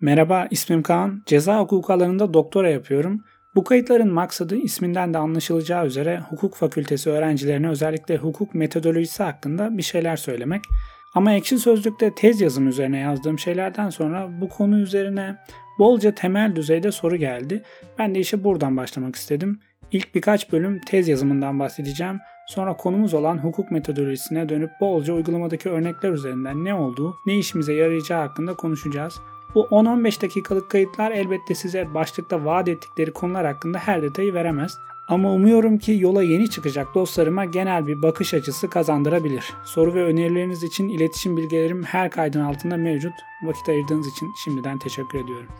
Merhaba, ismim Kaan. Ceza hukuku alanında doktora yapıyorum. Bu kayıtların maksadı isminden de anlaşılacağı üzere hukuk fakültesi öğrencilerine özellikle hukuk metodolojisi hakkında bir şeyler söylemek. Ama ekşi sözlükte tez yazım üzerine yazdığım şeylerden sonra bu konu üzerine bolca temel düzeyde soru geldi. Ben de işe buradan başlamak istedim. İlk birkaç bölüm tez yazımından bahsedeceğim. Sonra konumuz olan hukuk metodolojisine dönüp bolca uygulamadaki örnekler üzerinden ne olduğu, ne işimize yarayacağı hakkında konuşacağız. Bu 10-15 dakikalık kayıtlar elbette size başlıkta vaat ettikleri konular hakkında her detayı veremez. Ama umuyorum ki yola yeni çıkacak dostlarıma genel bir bakış açısı kazandırabilir. Soru ve önerileriniz için iletişim bilgilerim her kaydın altında mevcut. Vakit ayırdığınız için şimdiden teşekkür ediyorum.